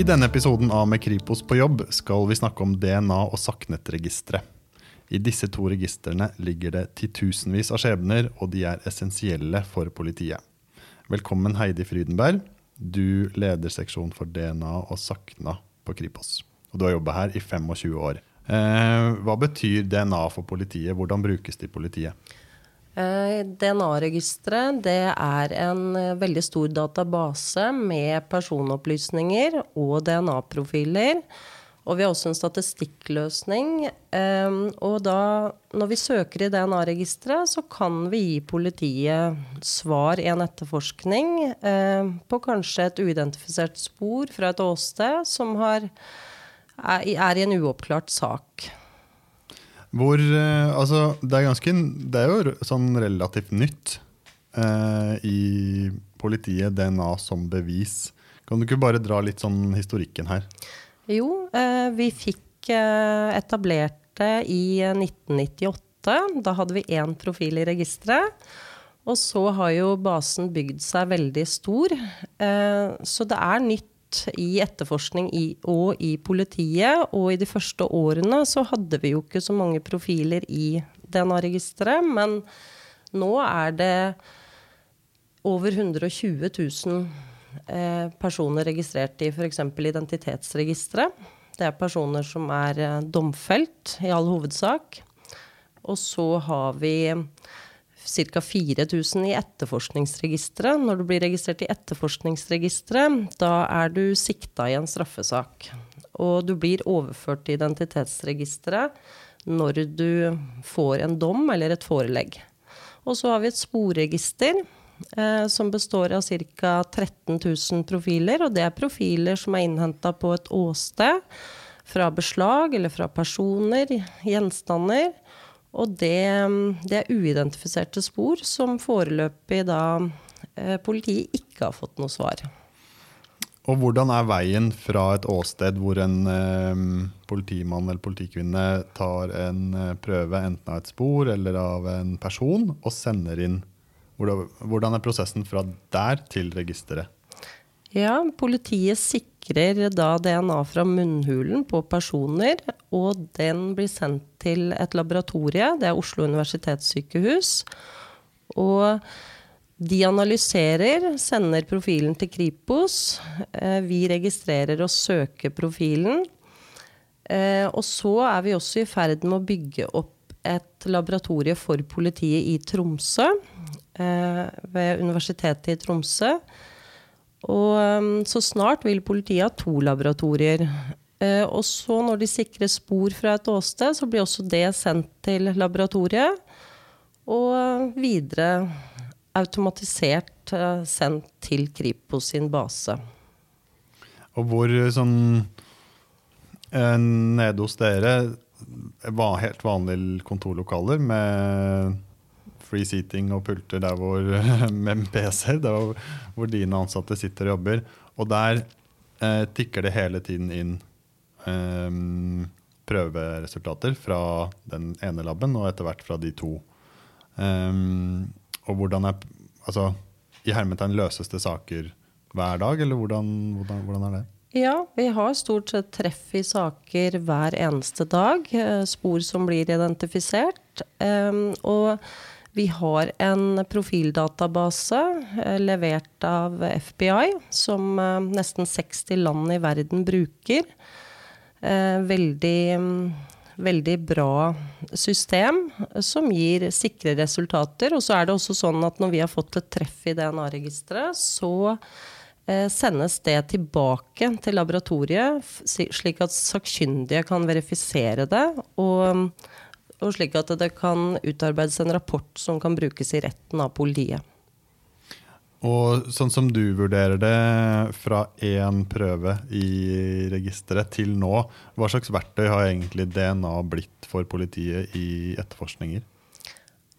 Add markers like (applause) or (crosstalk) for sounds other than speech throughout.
I denne episoden av Med Kripos på jobb skal vi snakke om DNA- og SAKNET-registeret. I disse to registrene ligger det titusenvis av skjebner, og de er essensielle for politiet. Velkommen Heidi Frydenberg. Du leder seksjon for DNA og SAKNA på Kripos. Og du har jobba her i 25 år. Eh, hva betyr DNA for politiet? Hvordan brukes det i politiet? Eh, DNA-registeret det er en eh, veldig stor database med personopplysninger og DNA-profiler. Og vi har også en statistikkløsning. Eh, og da, når vi søker i DNA-registeret, så kan vi gi politiet svar i en etterforskning på kanskje et uidentifisert spor fra et åsted som har, er i en uoppklart sak. Hvor eh, Altså, det er ganske Det er jo sånn relativt nytt eh, i politiet, DNA som bevis. Kan du ikke bare dra litt sånn historikken her? Jo, eh, vi fikk eh, etablert det i 1998. Da hadde vi én profil i registeret. Og så har jo basen bygd seg veldig stor. Eh, så det er nytt i etterforskning i, og i politiet. Og i de første årene så hadde vi jo ikke så mange profiler i DNA-registeret. Men nå er det over 120 000 eh, personer registrert i f.eks. identitetsregisteret. Det er personer som er eh, domfelt, i all hovedsak. Og så har vi ca. 4000 i etterforskningsregisteret. Når du blir registrert i etterforskningsregisteret, da er du sikta i en straffesak. Og du blir overført til identitetsregisteret når du får en dom eller et forelegg. Og så har vi et sporregister eh, som består av ca. 13 000 profiler. Og det er profiler som er innhenta på et åsted fra beslag eller fra personer, gjenstander. Og det, det, er uidentifiserte spor som foreløpig da eh, politiet ikke har fått noe svar. Og hvordan er veien fra et åsted hvor en eh, politimann eller politikvinne tar en eh, prøve enten av et spor eller av en person og sender inn Hvordan, er prosessen fra der til registeret? Ja, politiet sikrer da DNA fra munnhulen på personer, og den blir sendt til et laboratorie. Det er Oslo universitetssykehus. Og de analyserer, sender profilen til Kripos. Eh, vi registrerer og søker profilen. Eh, og så er vi også i ferd med å bygge opp et laboratorie for politiet i Tromsø. Eh, ved Universitetet i Tromsø og um, så snart vil politiet ha to laboratorier. Uh, og så når de sikrer spor fra et åsted, så blir også det sendt til laboratoriet. Og videre automatisert uh, sendt til Kripos sin base. Og hvor sånn uh, nede hos dere var helt vanlige kontorlokaler med free seating og pulter der hvor, (laughs) med PC-er, der hvor dine ansatte sitter og jobber. Og der eh, tikker det hele tiden inn eh, prøveresultater fra den ene laben og etter hvert fra de to. Um, og hvordan er Altså, i hermetegn løses det saker hver dag, eller hvordan, hvordan, hvordan, er det? Ja, vi har stort sett treff i saker hver eneste dag. Eh, spor som blir identifisert. Um, og vi har en profildatabase eh, levert av FBI, som eh, nesten 60 land i verden bruker. Eh, veldig, veldig bra system som gir sikre resultater. Og så er det også sånn at når vi har fått et treff i DNA-registeret, så sendes det tilbake til laboratoriet, slik at sakkyndige kan verifisere det. Og og slik at det kan utarbeides en rapport som kan brukes i retten av politiet. Og sånn som du vurderer det fra én prøve i registeret til nå, hva slags verktøy har egentlig DNA blitt for politiet i etterforskninger?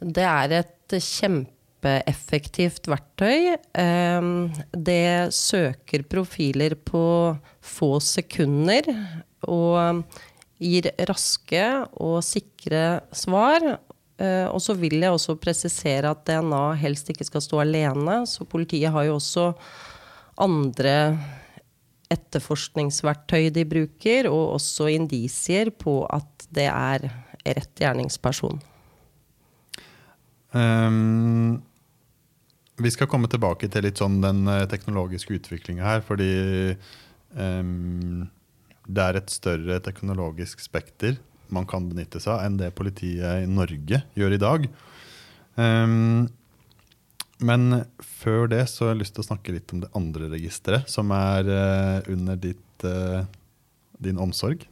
Det er et kjempeeffektivt verktøy. Ehm, det søker profiler på få sekunder. Og gir raske og sikre svar. Eh, og så vil jeg også presisere at DNA helst ikke skal stå alene. Så politiet har jo også andre etterforskningsverktøy de bruker, og også indisier på at det er rett gjerningsperson. Um, vi skal komme tilbake til litt sånn den eh, teknologiske utviklinga her, fordi um, det er et større teknologisk spekter man kan benytte seg av enn det politiet i Norge gjør i dag. Um, men før det så har jeg lyst til å snakke litt om det andre registeret, som er uh, under ditt, uh, din omsorg.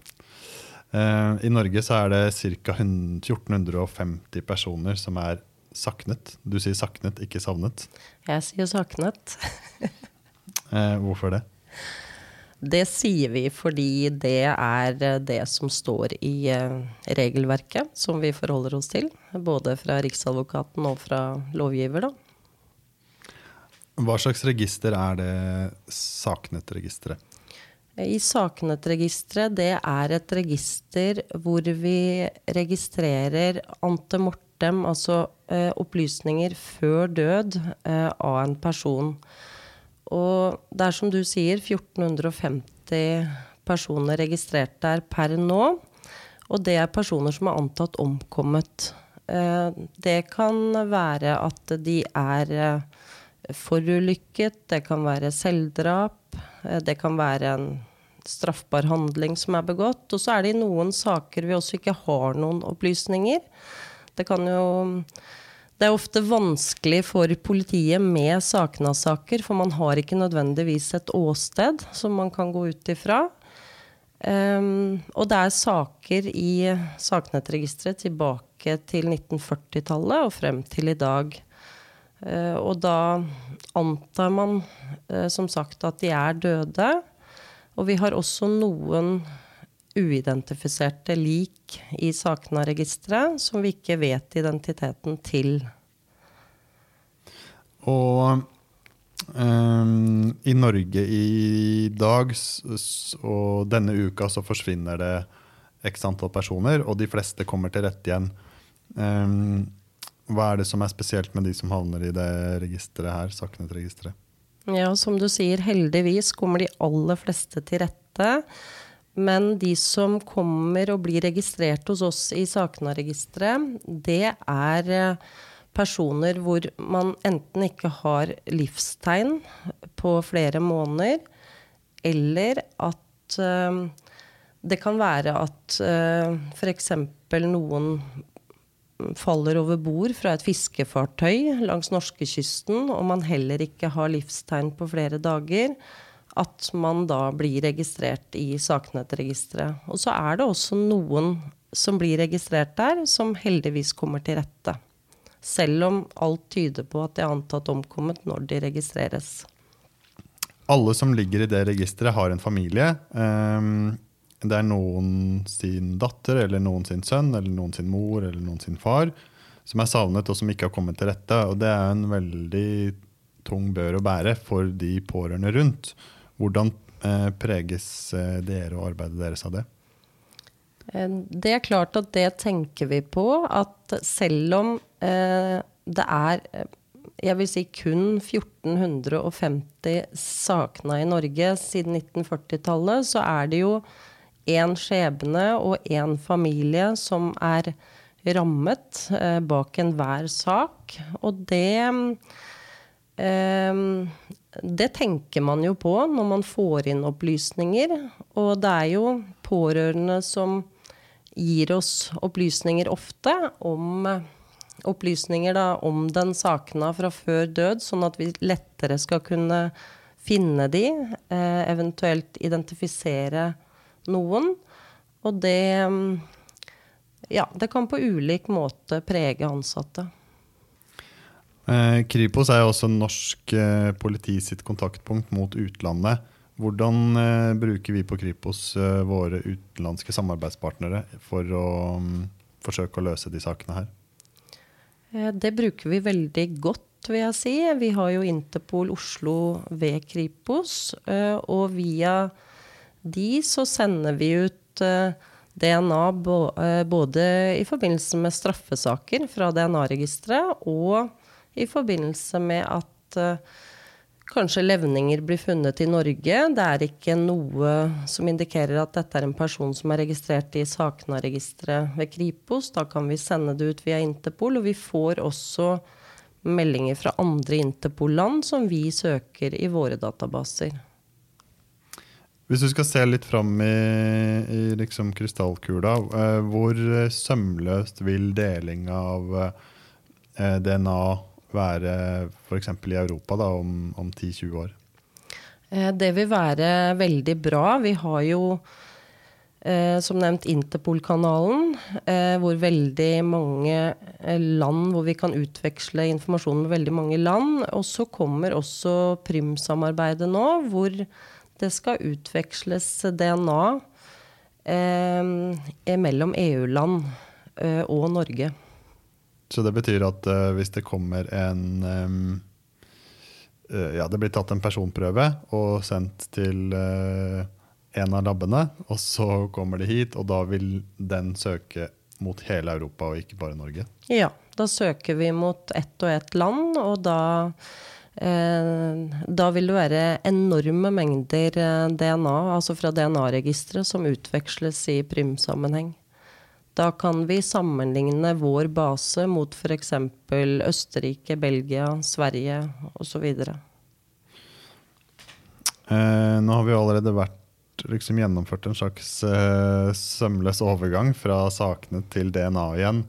Uh, I Norge så er det ca. 1450 personer som er saknet. Du sier saknet, ikke savnet. Jeg sier saknet. (laughs) hvorfor det? Det sier vi fordi det er det som står i regelverket som vi forholder oss til. Både fra Riksadvokaten og fra lovgiver, da. Hva slags register er det Saknett-registeret? I Saknett-registeret, det er et register hvor vi registrerer ante mortem, altså eh, opplysninger før død eh, av en person. Og det er som du sier, 1450 personer registrert der per nå. Og det er personer som er antatt omkommet. Eh, det kan være at de er eh, forulykket, det kan være selvdrap, eh, det kan være en straffbar handling som er begått. Og så er det i noen saker vi også ikke har noen opplysninger. Det kan jo Det er ofte vanskelig for politiet med sakna-saker, for man har ikke nødvendigvis et åsted som man kan gå ut ifra. Um, og det er saker i Saknettregisteret tilbake til 1940-tallet og frem til i dag Uh, og da antar man uh, som sagt at de er døde. Og vi har også noen uidentifiserte lik i Sakna-registeret som vi ikke vet identiteten til. Og um, i Norge i dag og denne uka så forsvinner det x antall personer, og de fleste kommer til rette igjen. Um, hva er det som er spesielt med de som havner i det registeret her, Saknet-registeret? Ja, som du sier, heldigvis kommer de aller fleste til rette. Men de som kommer og blir registrert hos oss i Sakna-registeret, det er eh, personer hvor man enten ikke har livstegn på flere måneder, eller at uh, det kan være at uh, f.eks. noen faller over bord fra et fiskefartøy langs norskekysten, og man heller ikke har livstegn på flere dager, at man da blir registrert i Saknettregisteret. Og så er det også noen som blir registrert der, som heldigvis kommer til rette. Selv om alt tyder på at de er antatt omkommet når de registreres. Alle som ligger i det registeret, har en familie. Um det er noen sin datter eller noen sin sønn eller noen sin mor eller noen sin far som er savnet og som ikke har kommet til rette. Og det er en veldig tung bør å bære for de pårørende rundt. Hvordan eh, preges eh, dere og arbeidet deres av det? Eh, det er klart at det tenker vi på. At selv om det er jeg vil si kun 1450 savna i Norge siden 1940-tallet, så er det jo én skjebne og én familie som er rammet bak enhver sak. Og det eh, Det tenker man jo på når man får inn opplysninger. Og det er jo pårørende som gir oss opplysninger ofte om opplysninger da, om den sakna fra før død, sånn at vi lettere skal kunne finne de, eh, eventuelt identifisere noen. Og det Ja, det kan på ulik måte prege ansatte. Eh, Kripos er jo også norsk eh, politi sitt kontaktpunkt mot utlandet. Hvordan eh, bruker vi på Kripos våre utenlandske samarbeidspartnere for å um, forsøke å løse de sakene her? Det bruker vi veldig godt, vil jeg si. Vi har jo Interpol Oslo ved Kripos. Og via de så sender vi ut DNA både i forbindelse med straffesaker fra DNA-registeret og i forbindelse med at eh, Kanskje levninger blir funnet i Norge. Det er ikke noe som indikerer at dette er en person som er registrert i Sakna-registeret ved Kripos. Da kan vi sende det ut via Interpol, og vi får også meldinger fra andre Interpol-land som vi søker i våre databaser. Hvis du skal se litt fram i, i liksom krystallkula, eh, hvor sømløst vil deling av eh, DNA være f.eks. i Europa da, om, om 10-20 år? Eh, det vil være veldig bra. Vi har jo eh, som nevnt Interpol-kanalen, eh, hvor veldig mange eh, land hvor vi kan utveksle informasjon med veldig mange land. Og så kommer også Prym-samarbeidet nå, hvor det skal utveksles DNA eh, mellom EU-land eh, og Norge. Så det betyr at uh, hvis det kommer en um, uh, Ja, det blir tatt en personprøve og sendt til uh, en av labbene, og så kommer det hit, og da vil den søke mot hele Europa og ikke bare Norge? Ja, da søker vi mot ett og ett land, og da da vil det være enorme mengder DNA, altså fra DNA-registeret, som utveksles i Prym-sammenheng. Da kan vi sammenligne vår base mot f.eks. Østerrike, Belgia, Sverige osv. Eh, nå har vi allerede vært, liksom, gjennomført en slags eh, sømløs overgang fra sakene til DNA igjen.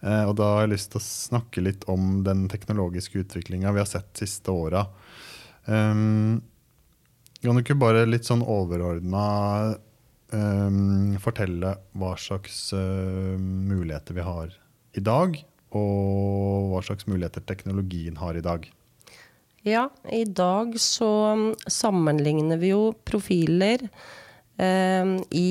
Eh, og da har jeg lyst til å snakke litt om den teknologiske utviklinga vi har sett de siste åra. Um, kan du ikke bare litt sånn overordna fortelle hva slags uh, muligheter vi har i dag, og hva slags muligheter teknologien har i dag. Ja, i dag så sammenligner vi jo profiler eh, i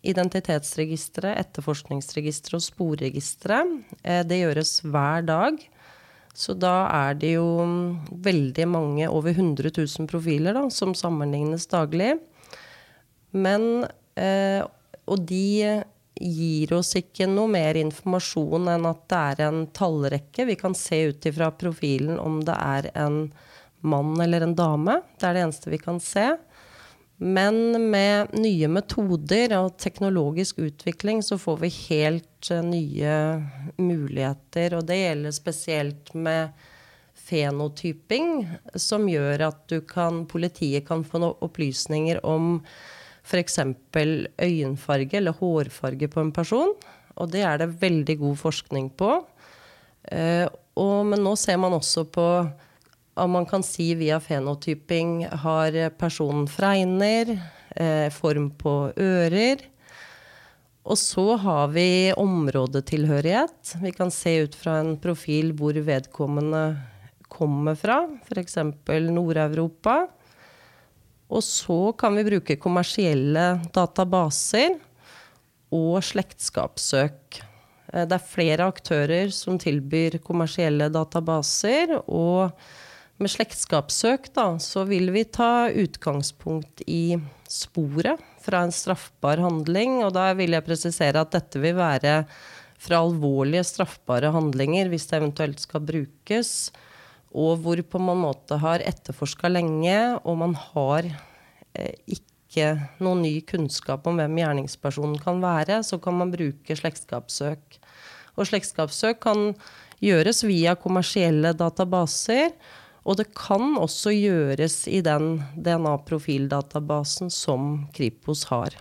identitetsregisteret, etterforskningsregisteret og sporregisteret. Eh, det gjøres hver dag. Så da er det jo veldig mange, over 100 000 profiler, da, som sammenlignes daglig. Men eh, Og de gir oss ikke noe mer informasjon enn at det er en tallrekke. Vi kan se ut ifra profilen om det er en mann eller en dame. Det er det eneste vi kan se. Men med nye metoder og teknologisk utvikling så får vi helt uh, nye muligheter. Og det gjelder spesielt med fenotyping, som gjør at kan, politiet kan få opplysninger om f.eks. øyenfarge eller hårfarge på en person. Og det er det veldig god forskning på. Eh, og, men nå ser man også på om man kan si via fenotyping har personen fregner, eh, form på ører. Og så har vi områdetilhørighet. Vi kan se ut fra en profil hvor vedkommende kommer fra, f.eks. Nord-Europa. Og så kan vi bruke kommersielle databaser og slektskapssøk. Eh, det er flere aktører som tilbyr kommersielle databaser. Og med slektskapssøk da, så vil vi ta utgangspunkt i sporet fra en straffbar handling. Og da vil jeg presisere at dette vil være fra alvorlige straffbare handlinger, hvis det eventuelt skal brukes og hvor på en måte har etterforska lenge, og man har eh, ikke noen ny kunnskap om hvem gjerningspersonen kan være, så kan man bruke slektskapssøk. Og slektskapssøk kan gjøres via kommersielle databaser. Og det kan også gjøres i den DNA-profildatabasen som Kripos har.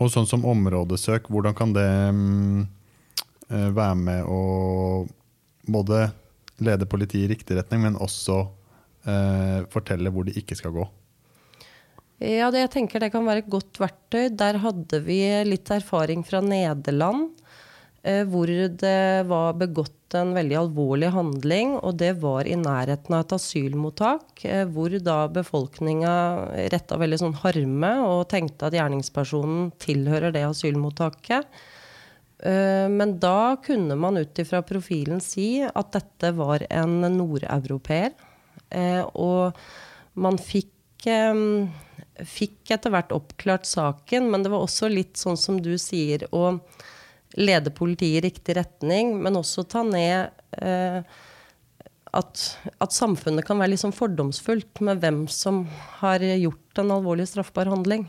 Og sånn som områdesøk, hvordan kan det um, være med å både lede politiet i riktig retning, men også eh, fortelle hvor de ikke skal gå? Ja, det, jeg tenker det kan være et godt verktøy. Der hadde vi litt erfaring fra Nederland. Eh, hvor det var begått en veldig alvorlig handling, og det var i nærheten av et asylmottak. Eh, hvor da befolkninga retta veldig sånn harme og tenkte at gjerningspersonen tilhører det asylmottaket. Eh, men da kunne man ut ifra profilen si at dette var en nordeuropeer. Eh, og man fikk, eh, fikk etter hvert oppklart saken, men det var også litt sånn som du sier, å lede politiet i riktig retning, men også ta ned at, at, samfunnet kan være litt sånn fordomsfullt med hvem som har gjort en alvorlig straffbar handling.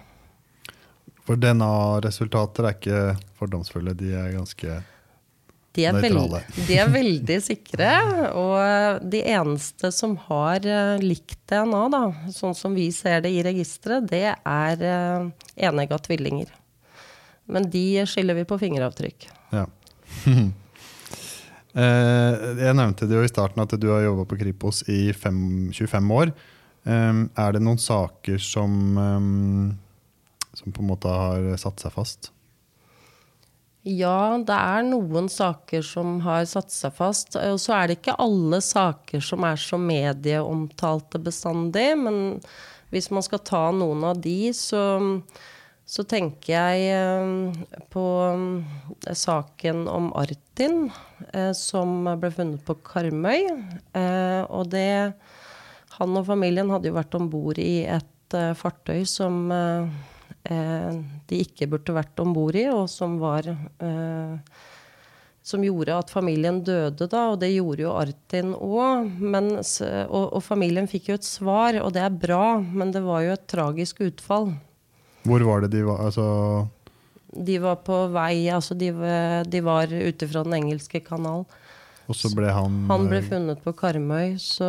For DNA-resultater er ikke fordomsfulle, de er ganske de er, veld, de er, veldig sikre. Og de eneste som har eh, likt DNA, da, sånn som vi ser det i registeret, det er uh, enegga tvillinger. Men de skiller vi på fingeravtrykk. Ja. (laughs) Eh, jeg nevnte det jo i starten at du har jobba på Kripos i 25 år. Er det noen saker som, som på en måte har satt seg fast? Ja, det er noen saker som har satt seg fast. Og så er det ikke alle saker som er så medieomtalte bestandig. Men hvis man skal ta noen av de, så, så tenker jeg eh, på eh, saken om Artin, eh, som ble funnet på Karmøy. Og det Han og familien hadde jo vært om bord i et fartøy som de ikke burde vært om bord i, og som var eh, som gjorde at familien døde, da, og det gjorde jo Artin òg. Og, og, familien fikk jo et svar, og det er bra, men det var jo et tragisk utfall. Hvor var det de var? Altså de var på vei altså De, de var ute fra Den engelske kanal. Og så ble han Han ble funnet på Karmøy. Så,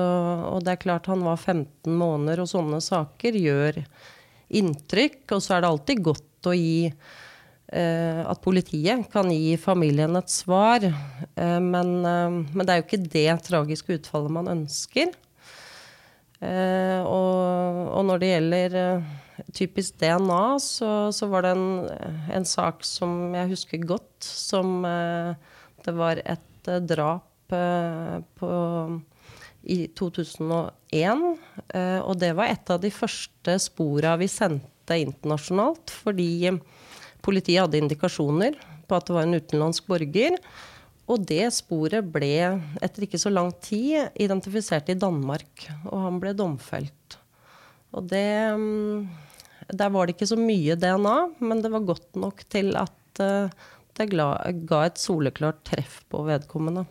og det er klart han var 15 måneder, og sånne saker gjør inntrykk. Og så er det alltid godt å gi eh, at politiet kan gi familien et svar. Eh, men, eh, men, det er jo ikke det tragiske utfallet man ønsker. Og, og, når det gjelder typisk DNA, så, så var det en, en, sak som jeg husker godt, som Det var et drap på i 2001. Eh, og det var et av de første spora vi sendte internasjonalt, fordi politiet hadde indikasjoner på at det var en utenlandsk borger. Og det sporet ble etter ikke så lang tid identifisert i Danmark, og han ble domfelt. Og det mm, Der var det ikke så mye DNA, men det var godt nok til at eh, det ga et soleklart treff på vedkommende.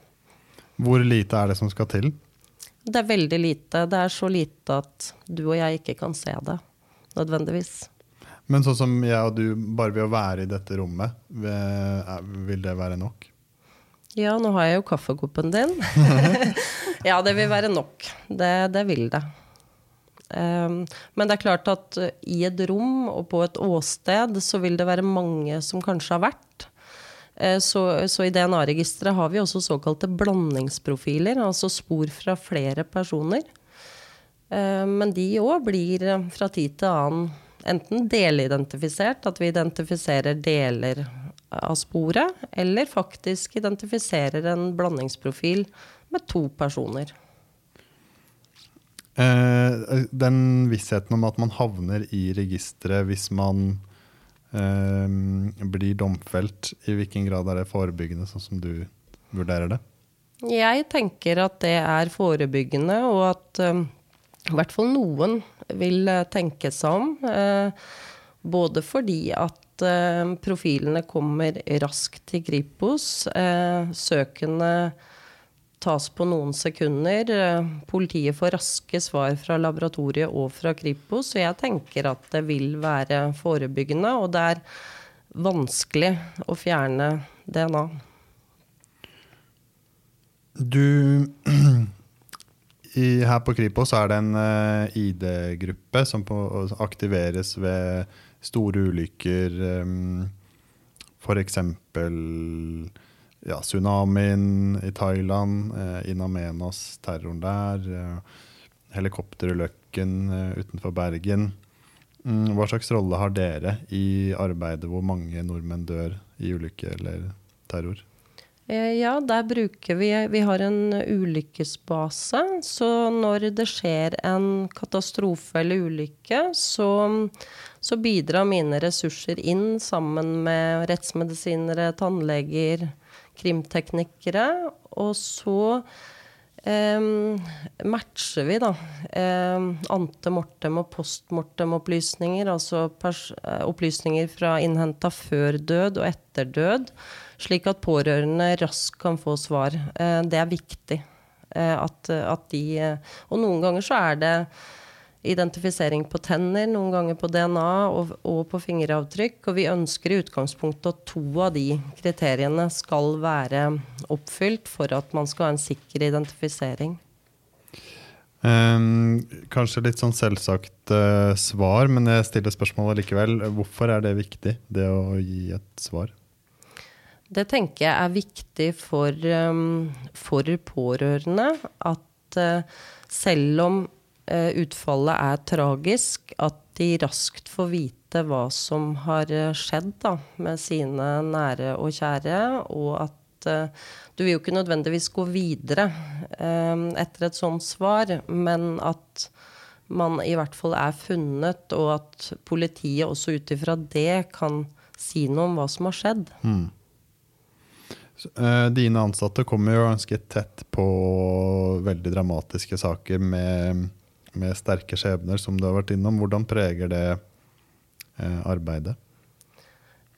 Hvor lite er det som skal til? Det er veldig lite. Det er så lite at du og jeg ikke kan se det nødvendigvis. Men sånn som jeg og du, bare ved å være i dette rommet, vil det være nok? Ja, nå har jeg jo kaffekoppen din. (laughs) ja, det vil være nok. Det, det vil det. Um, men det er klart at i et rom og på et åsted så vil det være mange som kanskje har vært. Eh, så, så, i DNA-registeret har vi også såkalte blandingsprofiler, altså spor fra flere personer. Eh, men de òg blir eh, fra tid til annen enten delidentifisert, at vi identifiserer deler av sporet, eller faktisk identifiserer en blandingsprofil med to personer. Den vissheten om at man havner i registeret hvis man blir domfelt, i hvilken grad er det forebyggende, sånn som du vurderer det? Jeg tenker at det er forebyggende, og at um, i hvert fall noen vil uh, tenke seg om. Uh, både fordi at uh, profilene kommer raskt til Kripos. Søkende tas på noen sekunder. Politiet får raske svar fra laboratoriet og fra Kripos, så jeg tenker at det vil være forebyggende. Og det er vanskelig å fjerne DNA. Du (clears throat) i, Her på Kripos er det en uh, eh, ID-gruppe som på, aktiveres ved store ulykker. Um, F.eks ja, tsunamien i Thailand, eh, In Amenas, terroren der, eh, helikopterulykken eh, utenfor Bergen. Mm, hva slags rolle har dere i arbeidet hvor mange nordmenn dør i ulykke eller terror? Eh, ja, der bruker vi Vi har en ulykkesbase. Så når det skjer en katastrofe eller ulykke, så, så bidrar mine ressurser inn sammen med rettsmedisinere, tannleger, krimteknikere. Og så eh, matcher vi da eh, ante mortem og postmortem-opplysninger, altså uh, opplysninger fra innhenta før død og etter død, slik at pårørende raskt kan få svar. Eh, det er viktig. Eh, at, at de, eh, og noen ganger så er det identifisering på tenner, noen ganger på DNA og, og, på fingeravtrykk. Og vi ønsker i utgangspunktet at to av de kriteriene skal være oppfylt for at man skal ha en sikker identifisering. Um, kanskje litt sånn selvsagt uh, svar, men jeg stiller spørsmålet likevel. Hvorfor er det viktig, det å gi et svar? Det tenker jeg er viktig for, um, for pårørende. At uh, selv om utfallet er tragisk, at de raskt får vite hva som har skjedd da, med sine nære og kjære, og at du vil jo ikke nødvendigvis gå videre eh, etter et sånt svar, men at man i hvert fall er funnet, og at politiet også ut ifra det kan si noe om hva som har skjedd. Mm. Dine ansatte kommer jo ganske tett på veldig dramatiske saker med, med sterke skjebner, som du har vært innom. Hvordan preger det uh, arbeidet?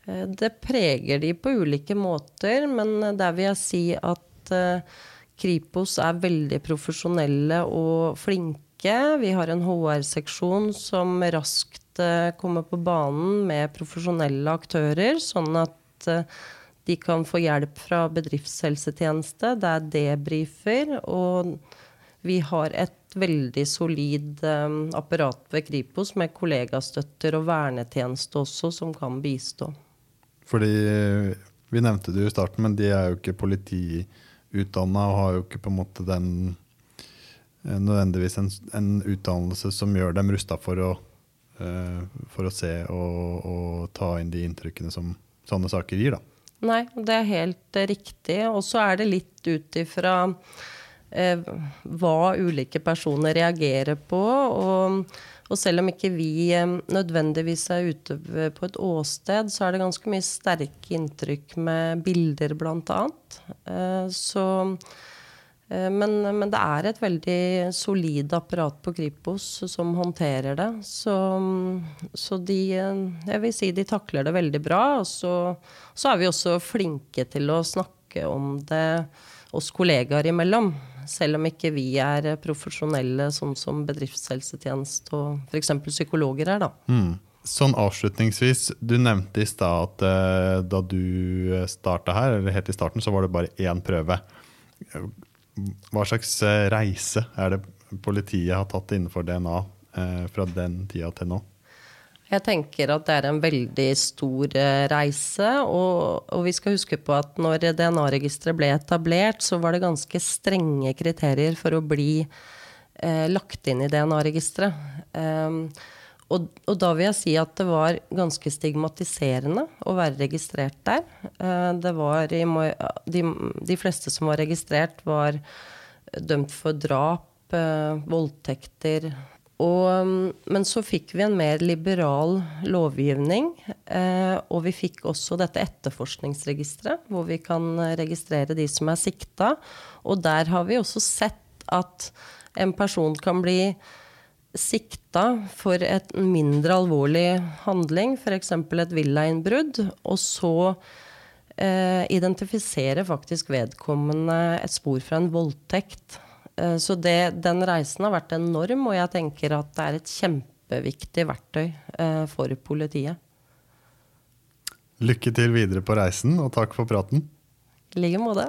Eh, det preger de på ulike måter, men der vil jeg si at eh, Kripos er veldig profesjonelle og flinke. Vi har en HR-seksjon som raskt eh, kommer på banen med profesjonelle aktører, sånn at de kan få hjelp fra bedriftshelsetjeneste. Det er debrifer. Og vi har et veldig solid apparat ved Kripos med kollegastøtter og vernetjeneste også, som kan bistå. Fordi vi nevnte det jo i starten, men de er jo ikke politiutdanna og har jo ikke på en måte den eh, nødvendigvis en, en utdannelse som gjør dem rusta for, å for, å se og, og, ta inn de inntrykkene som sånne saker gir. da. Nei, det er helt riktig. Og så er det litt ut ifra hva ulike personer reagerer på. og og selv om ikke vi eh, nødvendigvis er ute på et åsted, så er det ganske mye sterke inntrykk med bilder, bl.a. Eh, så eh, men, men, det er et veldig solid apparat på Kripos som håndterer det. Så, så, de Jeg vil si de takler det veldig bra. Og så, så er vi også flinke til å snakke om det oss kollegaer imellom selv om ikke vi er profesjonelle sånn som bedriftshelsetjeneste og f.eks. psykologer er. da. Mm. Sånn avslutningsvis, du nevnte i stad at uh, da du starta her, eller helt i starten, så var det bare én prøve. Hva slags uh, reise er det politiet har tatt innenfor DNA uh, fra den tida til nå? Jeg tenker at det er en veldig stor eh, reise. Og, og vi skal huske på at når DNA-registeret ble etablert, så var det ganske strenge kriterier for å bli eh, lagt inn i DNA-registeret. Um, og, og, da vil jeg si at det var ganske stigmatiserende å være registrert der. Uh, det var i, de, de, fleste som var registrert, var dømt for drap, uh, voldtekter og, mm, men så fikk vi en mer liberal lovgivning. Eh, og vi fikk også dette etterforskningsregisteret, hvor vi kan registrere de som er sikta. Og der har vi også sett at en person kan bli sikta for et mindre alvorlig handling, f.eks. et villainnbrudd, og så eh, identifisere faktisk vedkommende et spor fra en voldtekt. Eh, så det, den reisen har vært enorm, og jeg tenker at det er et kjempeviktig verktøy eh, for politiet. Lykke til videre på reisen, og takk for praten. I like måte.